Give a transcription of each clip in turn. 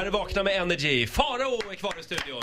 Här är Vakna med Energy. Farao är kvar i studion.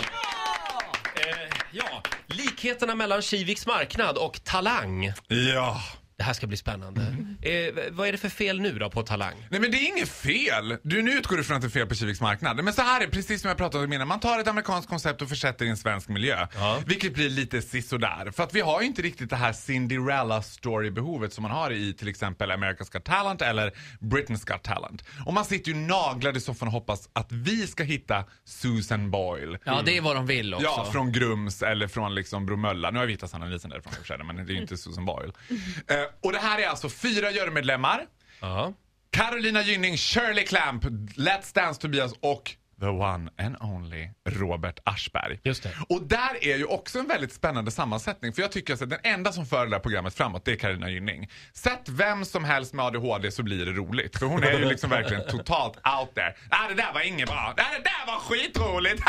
Eh, ja, likheterna mellan Kiviks marknad och Talang. Ja. Det här ska bli spännande. Eh, vad är det för fel nu då på Talang? Nej men det är inget fel. Du, nu utgår du från att det är fel på Kiviks marknad. Men så här är precis som jag pratade om innan. Man tar ett amerikanskt koncept och försätter i en svensk miljö. Ja. Vilket blir lite sisådär. För att vi har ju inte riktigt det här Cinderella story-behovet som man har i till exempel America's Got Talent eller Britain's Got Talent. Och man sitter ju naglad i soffan och hoppas att vi ska hitta Susan Boyle. Ja, det är vad de vill också. Ja, från Grums eller från liksom Bromölla. Nu har vi hittat Sanna Nielsen därifrån men det är ju inte Susan Boyle. Eh, och det här är alltså fyra jurymedlemmar. Ja. Carolina Gynning, Shirley Clamp, Let's Dance Tobias och the one and only Robert Aschberg. Just det. Och där är ju också en väldigt spännande sammansättning. För jag tycker att den enda som för det här programmet framåt, det är Carolina Gynning. Sätt vem som helst med ADHD så blir det roligt. För hon är ju liksom verkligen totalt out there. Nej, det där var inget bra. Nej, det där var skitroligt.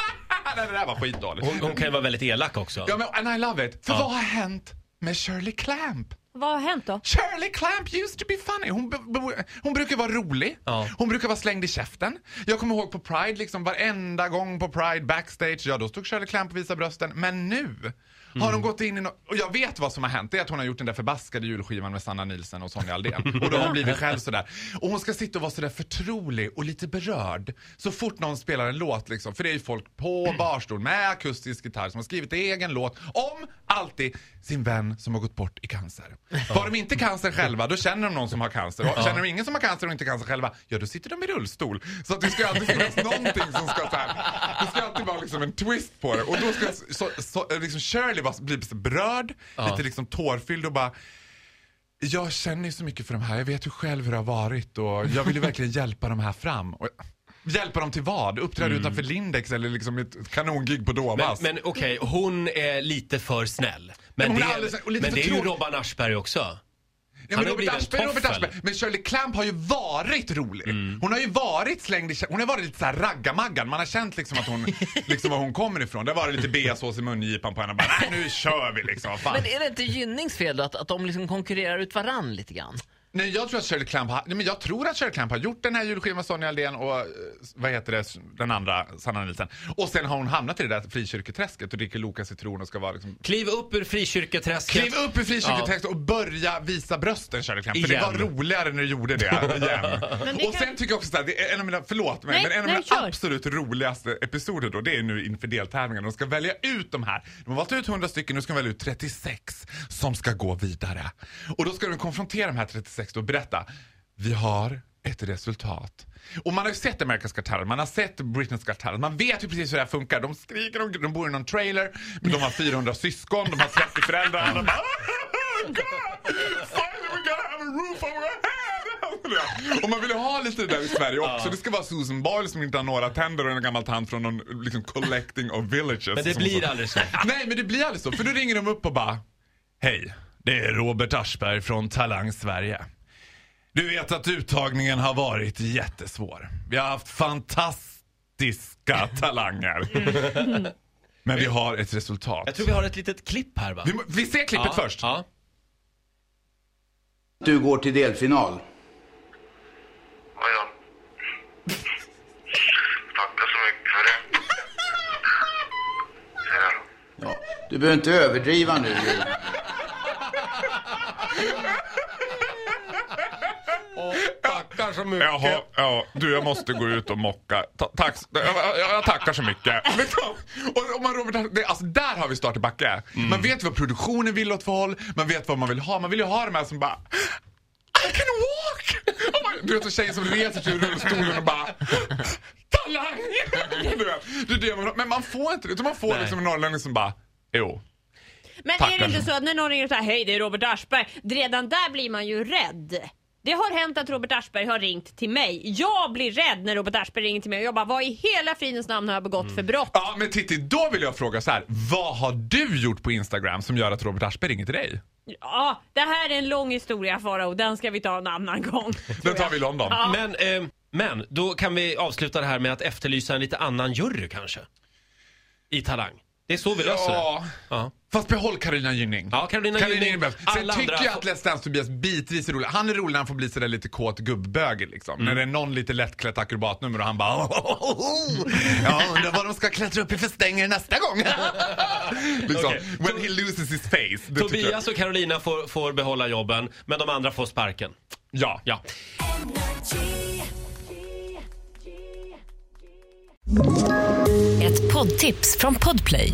Nej, det där var skitdåligt. Hon, hon kan ju vara väldigt elak också. Ja, men and I love it. För Ja. vad har hänt med Shirley Clamp? Vad har hänt då? Shirley Clamp used to be funny. Hon, hon brukar vara rolig. Ja. Hon brukar vara slängd i käften. Jag kommer ihåg på Pride, liksom varenda gång på Pride backstage, ja då stod Shirley Clamp och visade brösten. Men nu har Mm. hon gått in i no- och jag vet vad som har hänt. Det är att hon har gjort den där förbaskade julskivan med Sanna Nilsen och Sonja Aldén. Och då har hon blivit själv sådär. Och hon ska sitta och vara sådär förtrolig och lite berörd. Så fort någon spelar en låt liksom. För det är ju folk på barstol med akustisk gitarr som har skrivit egen låt om alltid sin vän som har gått bort i cancer. Har de inte cancer själva, då känner de någon som har cancer. Och känner de ingen som har cancer och inte cancer själva, ja då sitter de i rullstol. Så att det ska alltid finnas någonting som ska så här, det ska alltid vara liksom en twist på det. Och då ska så, så, liksom Shirley bara bli berörd, lite liksom tårfylld och bara jag känner ju så mycket för de här, jag vet ju själv hur det har varit och jag vill ju verkligen hjälpa de här fram. Och, hjälpa dem till vad? Uppträda utanför Lindex eller liksom ett kanongig på Men, Dovas? men okej, hon är lite för snäll. Men, Men det, är alldeles- men för det är ju. Robban Aschberg också. Ja, Han men Robert, Aschberg, Robert. Aschberg. Men Shirley Clamp har ju varit rolig. Mm. Hon har ju varit slängd i Hon har varit lite såhär raggarmaggan. Man har känt liksom att hon, liksom var hon kommer ifrån. Det har varit lite beasås i mungipan på henne. Bara, nej nu kör vi liksom. Fan. Men är det inte Gynnings fel då, att, att de liksom konkurrerar ut varann lite grann? Nej, jag tror att Shirley Clamp har, nej, men jag tror att Shirley Clamp har gjort den här julskivan med Sonja Aldén och eh, vad heter det, den andra, Sanna Nielsen. Och sen har hon hamnat i det där frikyrketräsket och dricker Loka citron och ska vara liksom Kliv upp ur frikyrketräsket. Kliv upp i frikyrketräsket och börja visa brösten Shirley Clamp. För det Igen. var roligare när du gjorde det igen. Det och kan- sen tycker jag också att det är en av mina, förlåt mig, Nej, men en av nej, mina kör. absolut roligaste episoder då, det är nu inför deltävlingen. De ska välja ut de här. De har valt ut 100 stycken, nu ska de välja ut 36 som ska gå vidare. Och då ska de konfrontera de här 36 och berätta. Vi har ett resultat. Och man har ju sett America's Got Talent, man har sett Britain's Got Talent, man vet ju precis hur det här funkar. De skriker, de, de bor i någon trailer, men de har 400 syskon, de har 30 föräldrar. De bara, "Oh, God, finally we gotta have a roof over our head. Och man vill ju ha lite där i Sverige också. Det ska vara Susan Boyle som inte har några tänder och en gammal tant från någon liksom collecting of villages. Men det blir aldrig så. Nej, men det blir aldrig så. För då ringer de upp och bara Hej, det är Robert Aschberg från Talang Sverige. Du vet att uttagningen har varit jättesvår. Vi har haft fantastiska talanger. Men vi har ett resultat. Jag tror vi har ett litet klipp här va? Vi, vi ser klippet ja, först. Ja. Du går till delfinal. Ja, ja. Tackar så mycket för det. Ja. Du behöver inte överdriva nu. Tackar så mycket. Jaha, ja, du jag måste gå ut och mocka. Ta, tack, jag, jag, tackar så mycket. Och, och man, Robert, det, alltså, där har vi start i backe. Man vet vad produktionen vill åt för håll, man vet vad man vill ha. Man vill ju ha de här som bara I can walk! Och man, du vet en tjej som reser sig ur rullstolen och bara Talang! Du vet, det är det man, men man får inte det. utan Man får Nej. liksom en norrlänning som bara Jo. Men Tackar är det inte så. så att när någon ringer och säger hej det är Robert Aschberg, redan där blir man ju rädd. Det har hänt att Robert Aschberg har ringt till mig. Jag blir rädd när Robert Aschberg ringer till mig och jag bara vad i hela fridens namn har jag begått för brott? Ja men Titti, då vill jag fråga så här. Vad har du gjort på Instagram som gör att Robert Aschberg ringer till dig? Ja, det här är en lång historia Farao, den ska vi ta en annan gång. Den tar vi i London. Men, eh, men då kan vi avsluta det här med att efterlysa en lite annan jury kanske. I Talang. Det är så vi löser Ja. det. Ja. Fast behåll Carolina Gynning. Ja, Carolina Gynning. behövs. Sen Alla tycker andra jag att Let's Dance Tobias bitvis är rolig. Han är rolig när han får bli sådär lite kåt gubbbög liksom. Mm. När det är någon lite lättklätt akrobatnummer och han bara Ja, undrar vad de ska klättra upp i för stänger nästa gång. liksom. Okej. When he loses his face. Det. Tobias och Carolina får, får behålla jobben, men de andra får sparken. Ja. Ja. Ett poddtips från Podplay.